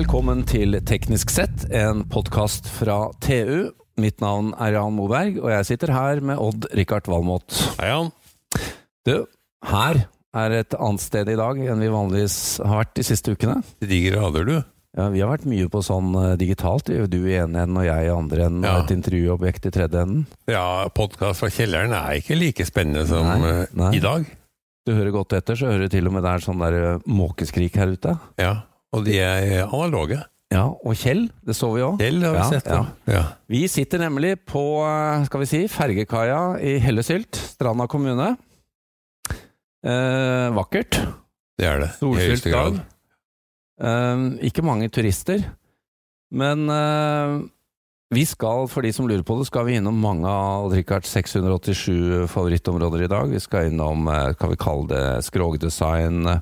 Velkommen til Teknisk sett, en podkast fra TU. Mitt navn er Jan Moberg, og jeg sitter her med Odd-Rikard Valmot. Hei, Jan. Du, her er et annet sted i dag enn vi vanligvis har vært de siste ukene. Til de grader, du. Ja, Vi har vært mye på sånn eh, digitalt, du i ene enden og jeg i andre enden, Ja. et intervjuobjekt i tredje enden. Ja, podkast fra kjelleren er ikke like spennende som Nei, eh, nei. i dag. Du hører godt etter, så hører du til og med det er sånn der eh, måkeskrik her ute. Ja, og de er analoge. Ja, og Kjell, det så vi òg. Kjell har vi Ja, sett. ja. Ja. Vi sitter nemlig på, eh, skal vi si, fergekaia i Hellesylt, Stranda kommune. Eh, vakkert. Det er det. Solfylt dag. Eh, ikke mange turister, men eh, vi skal, for de som lurer på det, skal vi innom mange av Richards 687 favorittområder i dag. Vi skal innom, eh, kan vi kalle det, skrogdesign, eh,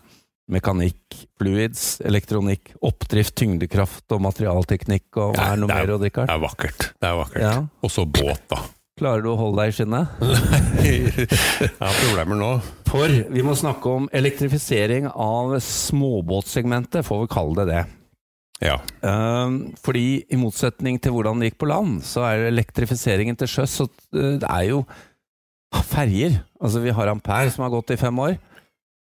mekanikk, fluids, elektronikk, oppdrift, tyngdekraft og materialteknikk, og hva er noe er- mer, Odd Rikard? Det er vakkert. Det er vakkert. Ja. Og så båt, da. Klarer du å holde deg i skinnet? Nei, Jeg har problemer nå. For vi må snakke om elektrifisering av småbåtsegmentet, får vi kalle det det. Ja. Ehm, fordi i motsetning til hvordan det gikk på land, så er elektrifiseringen til sjøs så eh, Det er jo ferjer. Altså vi har Ampere som har gått i fem år.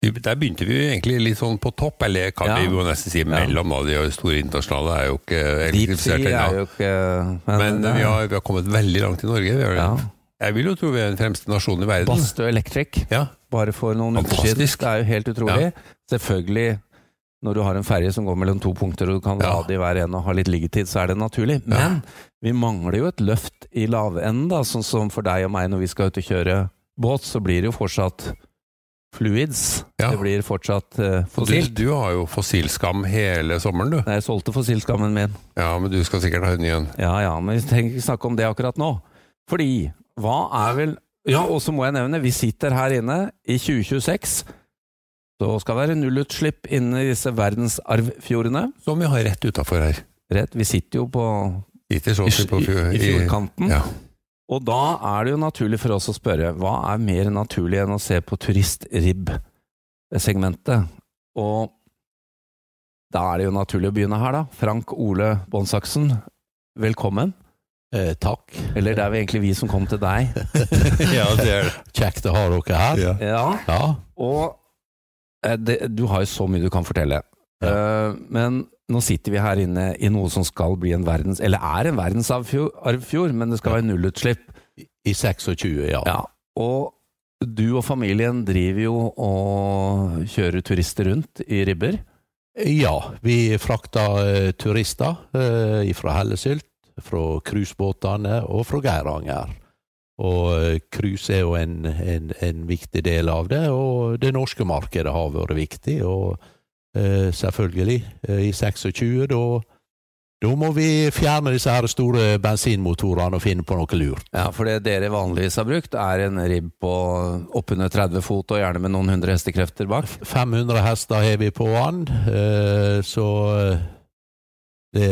Der begynte vi egentlig litt sånn på topp, eller kan Ja. vi jo nesten si mellom, da. De store internasjonale er jo ikke elektrifisert er ennå. Men, Men er- vi har, vi har kommet veldig langt i Norge. Vi ja. Jeg vil jo tro vi er den fremste nasjonen i verden. Bastø Electric, Ja. bare for noen uker siden. Det er jo helt utrolig. Selvfølgelig, når du har en ferje som går mellom to punkter, og du kan lade i hver ene og ha litt liggetid, så er det naturlig. Men vi mangler jo et løft i lavenden, da, sånn som for deg og meg når vi skal ut og kjøre båt, så blir det jo fortsatt fluids. Ja. Det blir fortsatt uh, fossilt. du, du har jo fossilskam hele sommeren, du. Jeg solgte fossilskammen min. Ja, men du skal sikkert ha en ny en. Ja ja, men vi trenger ikke snakke om det akkurat nå. Fordi, hva er vel Ja, og så må jeg nevne, vi sitter her inne i 2026. Så skal det være nullutslipp inne i disse verdensarvfjordene. Som vi har rett utafor her. Rett, vi sitter jo på, Sitter i, sånn på i, i fjordkanten. Ja. Og da er det jo naturlig for oss å spørre, hva er mer naturlig enn å se på turistribb-segmentet? Og da er det jo naturlig å begynne her, da. Frank Ole Bonsaksen, velkommen. Eh, takk. Eller det er vel egentlig vi som kom til deg. ja, det er. Kjekt å ha dere her. Ja. Ja, Ja. og eh, det, du har jo så mye du kan fortelle. Eh, men nå sitter vi her inne i noe som skal bli en verdens... Eller er en verdensarvfjord, men det skal være nullutslipp. I 26, ja. Ja, og du og familien driver jo og kjører turister rundt i ribber. Ja, vi frakter uh, turister uh, fra Hellesylt, fra cruisebåtene og fra Geiranger. Og eh, cruise er jo en, en, en viktig del av det, og det norske markedet har vært viktig. Og selvfølgelig, eh, i 26, da da må vi fjerne disse her store bensinmotorene og finne på noe lurt. Ja, for det dere vanligvis har brukt, er en ribb på oppunder 30 fot, og gjerne med noen hundre hestekrefter bak. 500 hester har vi på den, eh, så eh, det,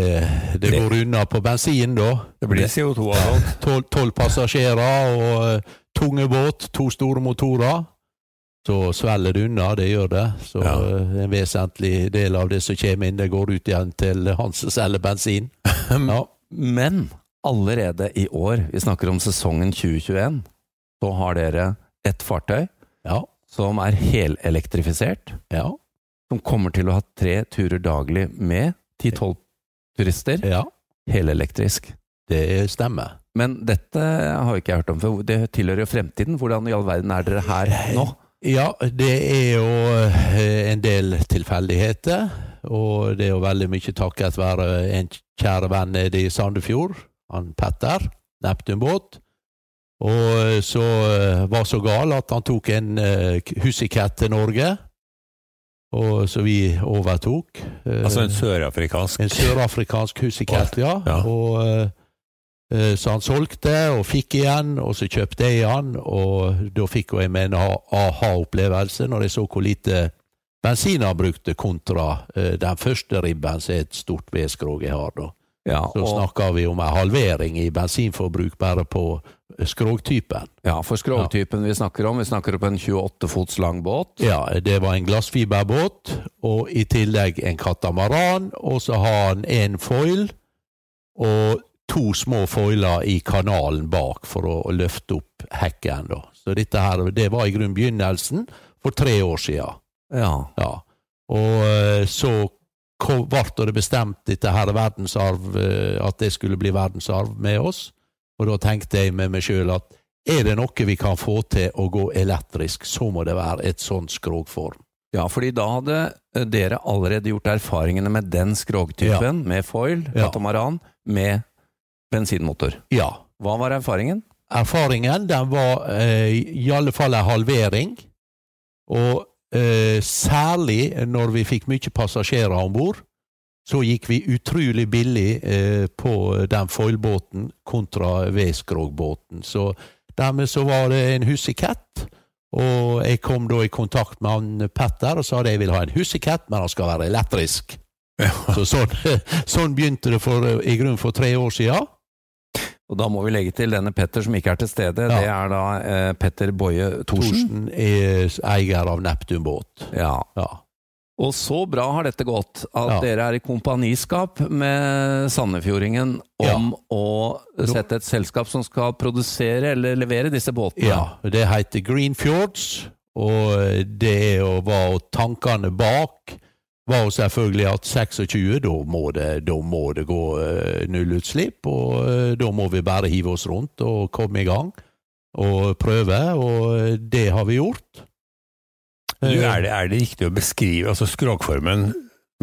det går unna på bensin, da. Det blir CO2 av alt. Tolv passasjerer og eh, tunge båt, to store motorer. Så svelger det unna, det gjør det. Så Ja. eh, en vesentlig del av det som kommer inn, det går ut igjen til han som selger bensin. Ja. Men allerede i år, vi snakker om sesongen 2021, så har dere et fartøy Ja. som er helelektrifisert, Ja. som kommer til å ha tre turer daglig med 10-12 turister, ja. helelektrisk. Det stemmer. Men dette har jo ikke jeg hørt om før. Det tilhører jo fremtiden. Hvordan i all verden er dere her nå? Ja, det er jo eh, en del tilfeldigheter, og det er jo veldig mye takket være en kjære venn nede i Sandefjord, han Petter, Neptunbåt. Og så eh, var så gal at han tok en Hussikatt til Norge, og så vi overtok. eh, Altså en sørafrikansk en sørafrikansk hussikatt, ja. Ja. Og, eh, eh, så han solgte og fikk igjen, og så kjøpte jeg igjen. og da fikk jeg med en aha-opplevelse når jeg så hvor lite bensin han brukte kontra eh, den første ribben som er et stort vedskrog jeg har. da. Ja, Så og, snakker vi om en halvering i bensinforbruk bare på skrogtypen. Ja, for skrogtypen vi snakker om, vi snakker om en 28 fots lang båt. Ja, det var en glassfiberbåt, og i tillegg en katamaran, og så har han en foil og to små foiler i kanalen bak for å, å løfte opp hekken. Da. Så dette her, det var i grunn begynnelsen for tre år siden. Ja. Ja. Og eh, så ble det bestemt dette her verdensarv, eh, at det skulle bli verdensarv med oss. Og da tenkte jeg med meg sjøl at er det noe vi kan få til å gå elektrisk, så må det være et sånt skrogform. ja, fordi da hadde eh, dere allerede gjort erfaringene med den skrogtypen, med foil, Ja. katamaran, med bensinmotor. Ja. Hva var erfaringen? Erfaringen den var eh, i alle fall en halvering. Og eh, særlig når vi fikk mye passasjerer om bord, så gikk vi utrolig billig eh, på den foilbåten kontra V-skrogbåten. Så dermed så var det en hussekatt. Og jeg kom da i kontakt med han Petter og sa at jeg vil ha en hussekatt, men han skal være elektrisk. Ja. Så sånn, sånn begynte det for, i grunnen for tre år siden. Og da må vi legge til denne Petter som ikke er til stede. Ja. Det er da eh, Petter Boje Thorsen. Thorsen er eier av Neptun båt. Ja. Ja. Og så bra har dette gått, at Ja. dere er i kompaniskap med Sandefjordingen om å sette et selskap som skal produsere eller levere disse båtene. Ja, det heter Greenfjords, og det er var tankene bak var jo selvfølgelig at 26, da må det, da må det gå eh, nullutslipp, og eh, da må vi bare hive oss rundt og komme i gang og prøve, og det har vi gjort. Du, er, det, er det riktig å beskrive altså Skrogformen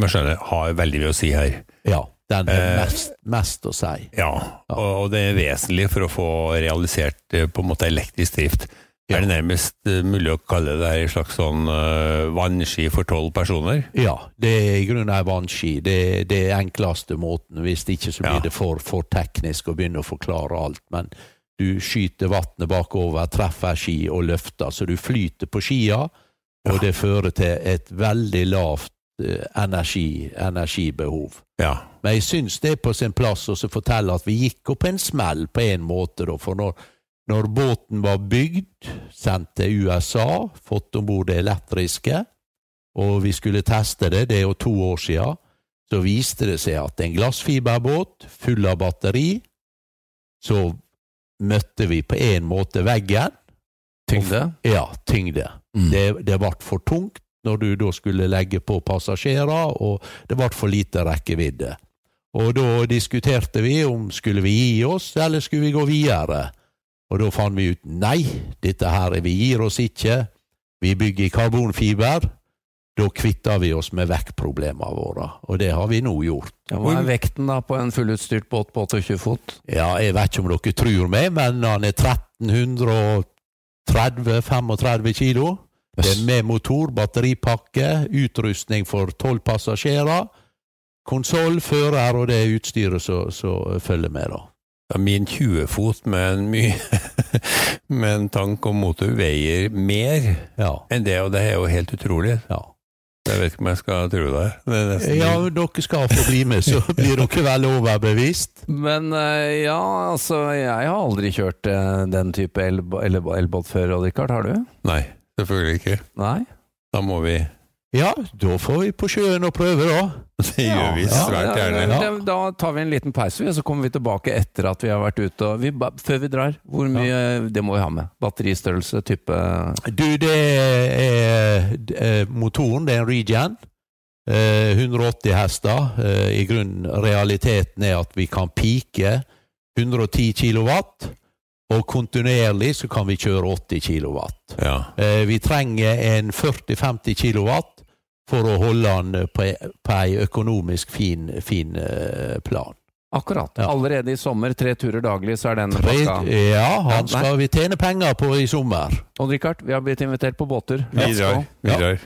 jeg skjønner, har veldig mye å si her. Ja, den er Eh. mest, mest å si. Ja, og, og det er vesentlig for å få realisert eh, på en måte elektrisk drift. Ja. Er det nærmest eh, mulig å kalle det en slags sånn eh, vannski for tolv personer? Ja, det er i grunnen ei vannski. Det, det er enkleste måten. Hvis ikke så blir Ja. det for, for teknisk å begynne å forklare alt. Men du skyter vannet bakover, treffer ski og løfter, så du flyter på skia, og det fører til et veldig lavt eh, energi, energibehov. Ja. Men jeg syns det er på sin plass å fortelle at vi gikk opp en smell på en måte, da. For når, når båten var bygd, sendt til USA, fått om bord det elektriske, og vi skulle teste det, det er jo to år siden, så viste det seg at en glassfiberbåt full av batteri, så møtte vi på en måte veggen. Tyngde? Ja, tyngde. Mm. Det, det ble for tungt når du da skulle legge på passasjerer, og det ble for lite rekkevidde. Og da diskuterte vi om skulle vi gi oss, eller skulle vi gå videre. Og da fant vi ut nei, dette her, vi gir oss ikke. Vi bygger karbonfiber. Da kvitter vi oss med vektproblemene våre, og det har vi nå gjort. Ja, hva er vekten da på en fullutstyrt båt på 28 fot? Ja, jeg vet ikke om dere tror meg, men han er 1330-35 kilo. Det er med motor, batteripakke, utrustning for tolv passasjerer, konsoll, fører og det utstyret som følger med, da. Ja, Min 20-fot med en mye med en tank og motor veier mer Ja. enn det, og det er jo helt utrolig. Ja, Jeg vet ikke om jeg skal tro nesten, ja dere skal få bli med, så blir dere vel overbevist. Men eh, ja, altså, jeg har aldri kjørt eh, den type el- el- el før, Odd Rikard, har du? Nei, selvfølgelig ikke. Nei? Da må vi Ja, da får vi på sjøen og prøve, da. Det gjør vi ja, svært Ja, gjerne. ja, det- Da tar vi en liten pause, og så kommer vi tilbake etter at vi har vært ute. Og vi, før vi drar, hvor mye Det må vi ha med. Batteristørrelse, type Du, det er eh, motoren, det er en Regen. Eh, 180 hester. Eh, I grunnen, realiteten er at vi kan pike 110 kilowatt, og kontinuerlig så kan vi kjøre 80 kilowatt. Ja. Eh, vi trenger en 40-50 kilowatt for å holde han på, ei- på ei økonomisk fin, fin eh, plan. Akkurat. Ja. Allerede i sommer, tre turer daglig, så er den Tre, pakka. ja, han Ja, skal vi tjene penger på i sommer. Odd Rikard, vi har blitt invitert på båter. Vi drar. Vi Ja. drar.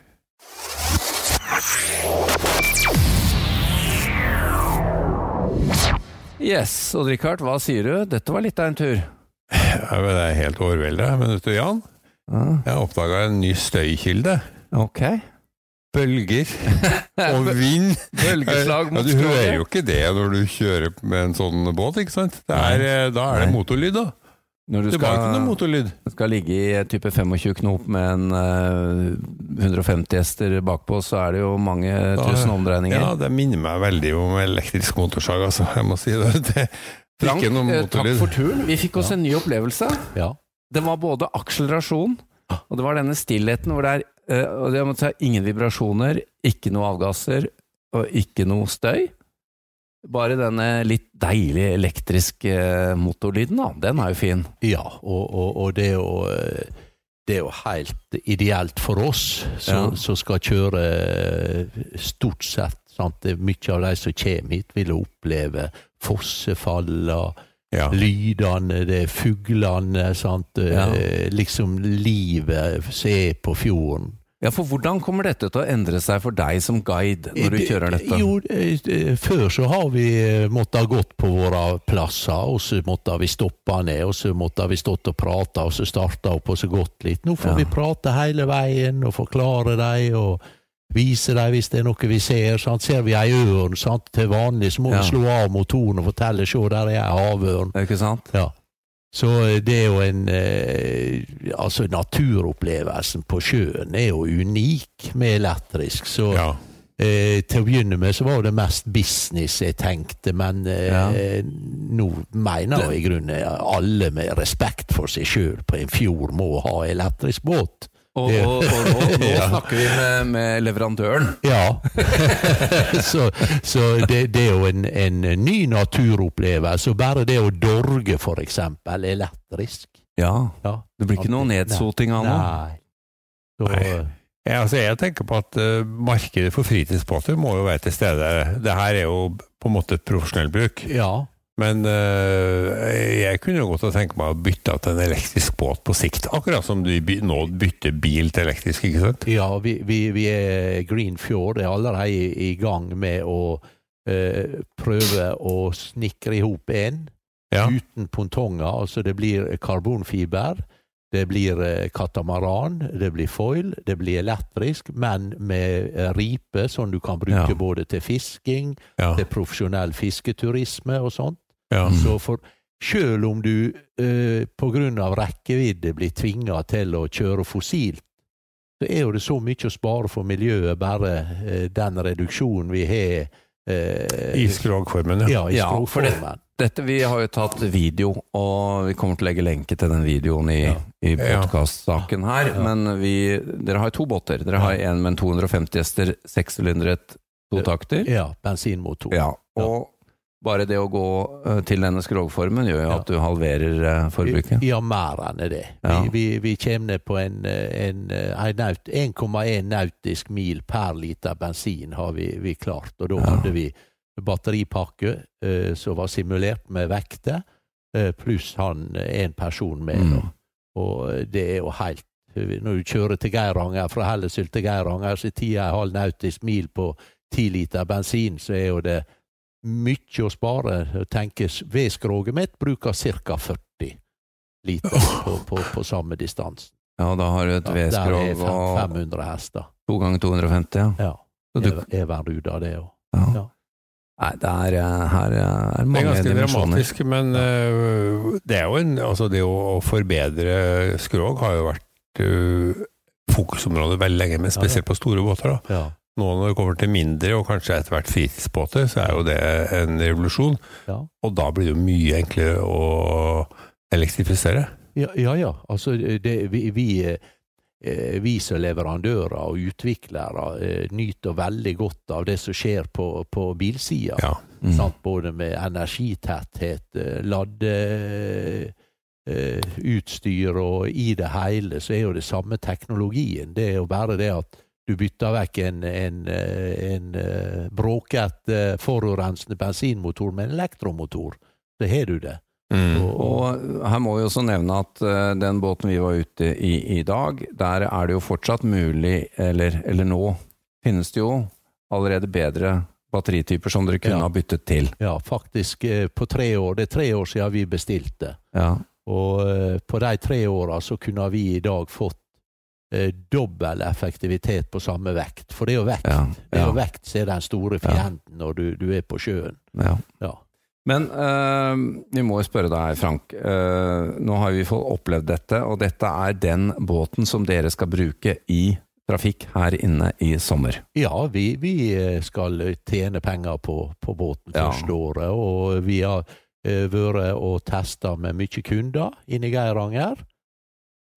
Yes, Odd Rikard, hva sier du? Dette var litt av en tur. Ja, men det er helt overveldet. Men vet du, Jan, Ja, jeg oppdaga en ny støykilde. ok. Bølger og vind. Bølgeslag mot ja, Du hører jo ikke det når du kjører med en sånn båt, ikke sant? Det er, eh, da er det motorlyd, da. Når du Det var ikke noe skal, motorlyd. skal ligge i type 25 knop med en uh, 150 hester bakpå, så er det jo mange tusen omdreininger. Ja, det minner meg veldig om elektrisk motorsag, altså. Jeg må si det. det Frank, eh, takk for turen. Vi fikk oss en ny opplevelse. Ja. Det var både akselerasjon, og det var denne stillheten hvor det er eh, og det, jeg må si, ingen vibrasjoner, ikke noe avgasser, og ikke noe støy. Bare denne litt deilige elektriske eh, motorlyden, da. Den er jo fin. Ja, og, og, og det er jo eh, det er jo helt ideelt for oss som Ja. som skal kjøre eh, stort sett. Sant? Mye av de som kommer hit, vil oppleve fossefall og Ja. lydene, det er fuglene, sant? Ja. Liksom livet som er på fjorden. Ja, for hvordan kommer dette til å endre seg for deg som guide når du kjører dette? Jo, før så har vi eh, måttet ha gått på våre plasser, og så måtte vi stoppe ned, og så måtte vi stått og prate, og så starta opp og så gått litt. Nå får Ja. vi prate hele veien og forklare dem og vise dem hvis det er noe vi ser. Sant? Ser vi ei ørn sant? til vanlig, så må Ja. vi slå av motoren og fortelle se, der er ei havørn. Ikke sant? Ja. Så eh, det er jo en eh, Altså, naturopplevelsen på sjøen er jo unik med elektrisk. Så ja. eh, til å begynne med så var det mest business jeg tenkte, men eh, Ja. nå mener jeg i grunnen alle med respekt for seg sjøl på en fjord må ha elektrisk båt. Og, og, og nå, nå Ja. snakker vi med, med leverandøren. Ja. så så det, det er jo en, en ny naturopplevelse. Bare det å dorge, for eksempel, elektrisk. Ja, Ja. det blir ikke noe nedsoting av noe. Nei. Så, Nei. Ja, altså jeg tenker på at uh, markedet for fritidsbåter må jo være til stede. Det her er jo på en måte profesjonell bruk. ja. Men øh, jeg kunne jo godt tenkt meg å bytte til en elektrisk båt på sikt. Akkurat som du nå bytter bil til elektrisk, ikke sant? Ja, vi, vi, vi er Green Fjord er allerede i, i gang med å øh, prøve å snekre i hop en Ja. uten pontonger. Altså det blir karbonfiber, det blir eh, katamaran, det blir foil, det blir elektrisk, men med ripe som du kan bruke Ja. både til fisking, Ja. til profesjonell fisketurisme og sånt. Ja. Så for sjøl om du eh, av rekkevidde blir tvinga til å kjøre fossilt, så er jo det så mye å spare for miljøet, bare eh, den reduksjonen vi har eh, I skrogformen, ja. ja, i Ja, for det- Dette, Vi har jo tatt video, og vi kommer til å legge lenke til den videoen i, Ja. i Ja. podkastsaken her. Ja. Men vi, dere har jo to båter. Dere har en med en 250 hester, sekssylindret totakter. Ja, bensinmotor. Ja, og bare det å gå eh, til denne skrogformen gjør jo Ja. at du halverer eh, forbruket. Ja, mer enn det. Ja. Vi, vi, vi kommer ned på en, eh, en, en naut- 1,1 nautisk mil per liter bensin har vi, vi klart. Og da Ja. hadde vi batteripakke eh, som var simulert med vekter, eh, pluss han en person med. Mm. Og det er jo helt Når du kjører til Geiranger, fra Hellesylt til Geiranger, så er 10,5 nautisk mil på 10 liter bensin, så er jo det mye å spare. Tenkes vedskroget mitt bruker ca. 40 liter på, på, på samme distanse. Ja, da har du et Ja, er fem- og 500 hester. to ganger 250, ja. Ja. Så du, Ev- av det òg. ja. Ja. Nei, det er, her er mange dimensjoner. Det er ganske dramatisk, men uh, det er jo en Altså, det å forbedre skrog har jo vært uh, fokusområdet veldig lenge, men spesielt på store båter. da. Nå når det kommer til mindre, og kanskje etter hvert fritidsbåter, så er jo det en revolusjon. Ja. Og da blir det jo mye enklere å elektrifisere. Ja, ja, ja. Altså, det, vi, vi, eh, vi som leverandører og utviklere eh, nyter veldig godt av det som skjer på, på bilsida. Ja. Mm. Sant? Både med energitetthet, eh, laddeutstyr og i det hele, så er jo det samme teknologien. Det er jo bare det at du bytter vekk en, en, eh, en bråkete, eh, forurensende bensinmotor med en elektromotor. Så har du det. Mm. Og, og, Og her må vi også nevne at uh, den båten vi var ute i i dag, der er det jo fortsatt mulig, eller, eller nå finnes det jo allerede bedre batterityper som dere kunne Ja. ha byttet til. ja, faktisk uh, på tre år. Det er tre år siden vi bestilte. Ja. Og uh, på de tre åra så kunne vi i dag fått eh, dobbel effektivitet på samme vekt. For det er jo vekt. Ja. Det er jo vekt som er den store fienden når du, du er på sjøen. ja. Ja. Men øh, vi må jo spørre deg, Frank. Øh, nå har vi fått opplevd dette, og dette er den båten som dere skal bruke i trafikk her inne i sommer. Ja, vi, vi skal tjene penger på, på båten Ja. første året, og vi har eh, vært og testa med mye kunder inne i Geiranger.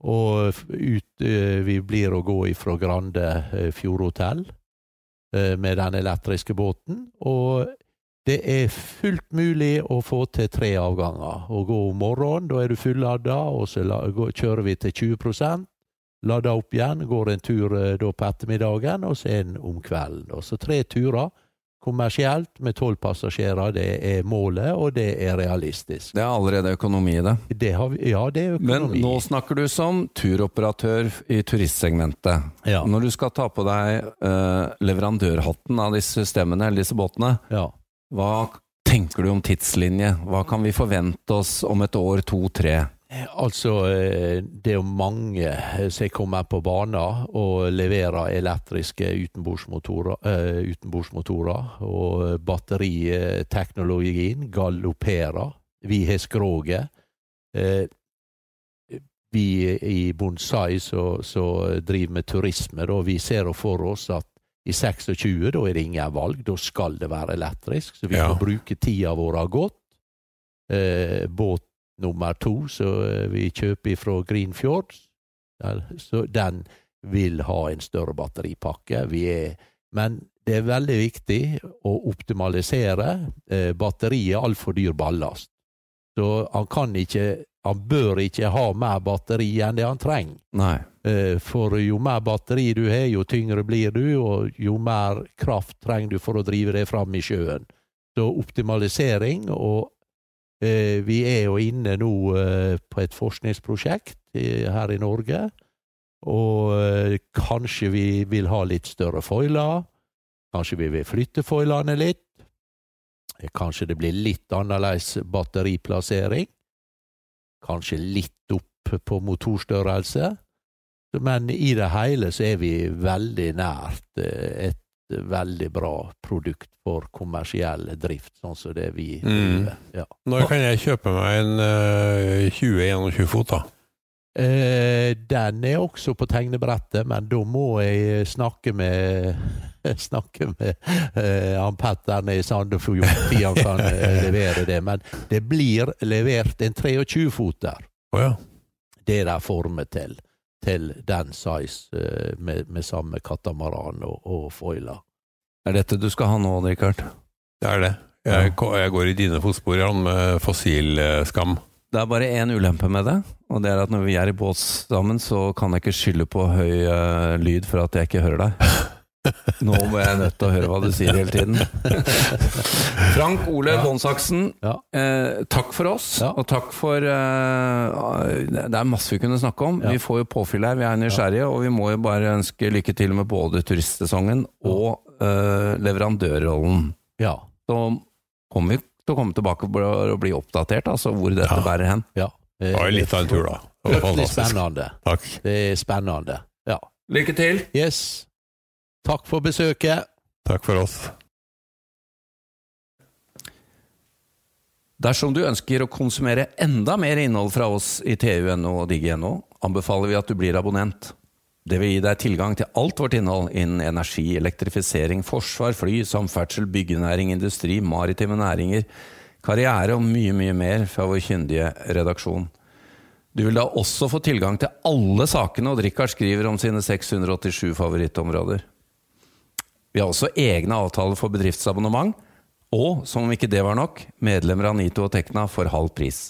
Og ut, eh, vi blir å gå ifra Grande eh, Fjordhotell eh, med den elektriske båten. Og det er fullt mulig å få til tre avganger. Å gå om morgenen, da er du fullada, og så kjører vi til 20% Ladder opp igjen, går en tur da på ettermiddagen, og så en om kvelden. Og så tre turer kommersielt med tolv passasjerer. Det er målet, og det er realistisk. Det er allerede økonomi i det. Det har vi, ja, det er Men nå snakker du som turoperatør i turistsegmentet. ja, Når du skal ta på deg øh, leverandørhatten av disse systemene, eller disse båtene, ja. hva tenker du om tidslinje? Hva kan vi forvente oss om et år, to, tre? Altså, eh, det er jo mange eh, som kommer på banen og leverer elektriske utenbordsmotorer, eh, utenbordsmotorer og batteriteknologien galopperer. Vi har skroget. Eh, Vi i Bonsai som driver med turisme, da, vi ser for oss at i 26 da er det ingen valg, da skal det være elektrisk. Så vi Ja. må bruke tida vår godt. Eh, båt nummer to som vi kjøper fra Greenfjord, så den vil ha en større batteripakke. Vi er, men det er veldig viktig å optimalisere. Eh, batteriet er altfor dyr ballast. Så han kan ikke Han bør ikke ha mer batteri enn det han trenger. Nei. Eh, For jo mer batteri du har, jo tyngre blir du, og jo mer kraft trenger du for å drive det fram i sjøen. Så optimalisering, og eh, vi er jo inne nå eh, på et forskningsprosjekt i, her i Norge. Og eh, kanskje vi vil ha litt større foiler. Kanskje vi vil flytte foilene litt. Eh, Kanskje det blir litt annerledes batteriplassering. Kanskje litt opp på motorstørrelse. Men i det hele så er vi veldig nært eh, et veldig bra produkt for kommersiell drift, sånn som det vi Mm. Ja. Når kan jeg kjøpe meg en uh, 20-21 fot, da? Eh, den er også på tegnebrettet, men da må jeg snakke med Snakke med eh, han Petter nede i Sandefjord, fordi han kan eh, levere det. Men det blir levert en 23-foter. Oh, ja. Det er det formet til. Til den size, eh, med, med samme katamaran og, og foiler. Er dette du skal ha nå, Richard? Det er det. Jeg, jeg går i dine fotspor, Jan, med fossilskam. Det er bare én ulempe med det, og det er at når vi er i båt sammen, så kan jeg ikke skylde på høy eh, lyd for at jeg ikke hører deg. Nå må jeg nødt til å høre hva du sier hele tiden. Frank Ole Ja. Båndsaksen, Ja. eh, takk for oss, Ja. og takk for eh, Det er masse vi kunne snakke om. Ja. Vi får jo påfyll her, vi er nysgjerrige, og vi må jo bare ønske lykke til med både turistsesongen og eh, leverandørrollen. Ja. Så kommer vi til å komme tilbake og bli oppdatert, altså hvor dette Ja. bærer hen. ja. Det var litt av en tur, da. Det var Fryktelig fantastisk. spennende. Takk. Det er spennende. Ja. Lykke til! Yes. Takk for besøket. Takk for oss. Dersom du ønsker å konsumere enda mer innhold fra oss i TU.no og digg.no, anbefaler vi at du blir abonnent. Det vil gi deg tilgang til alt vårt innhold innen energi, elektrifisering, forsvar, fly, samferdsel, byggenæring, industri, maritime næringer, karriere og mye, mye mer fra vår kyndige redaksjon. Du vil da også få tilgang til alle sakene Odd-Rikard skriver om sine 687 favorittområder. Vi har også egne avtaler for bedriftsabonnement, og som om ikke det var nok, medlemmer av Nito og Tekna for halv pris.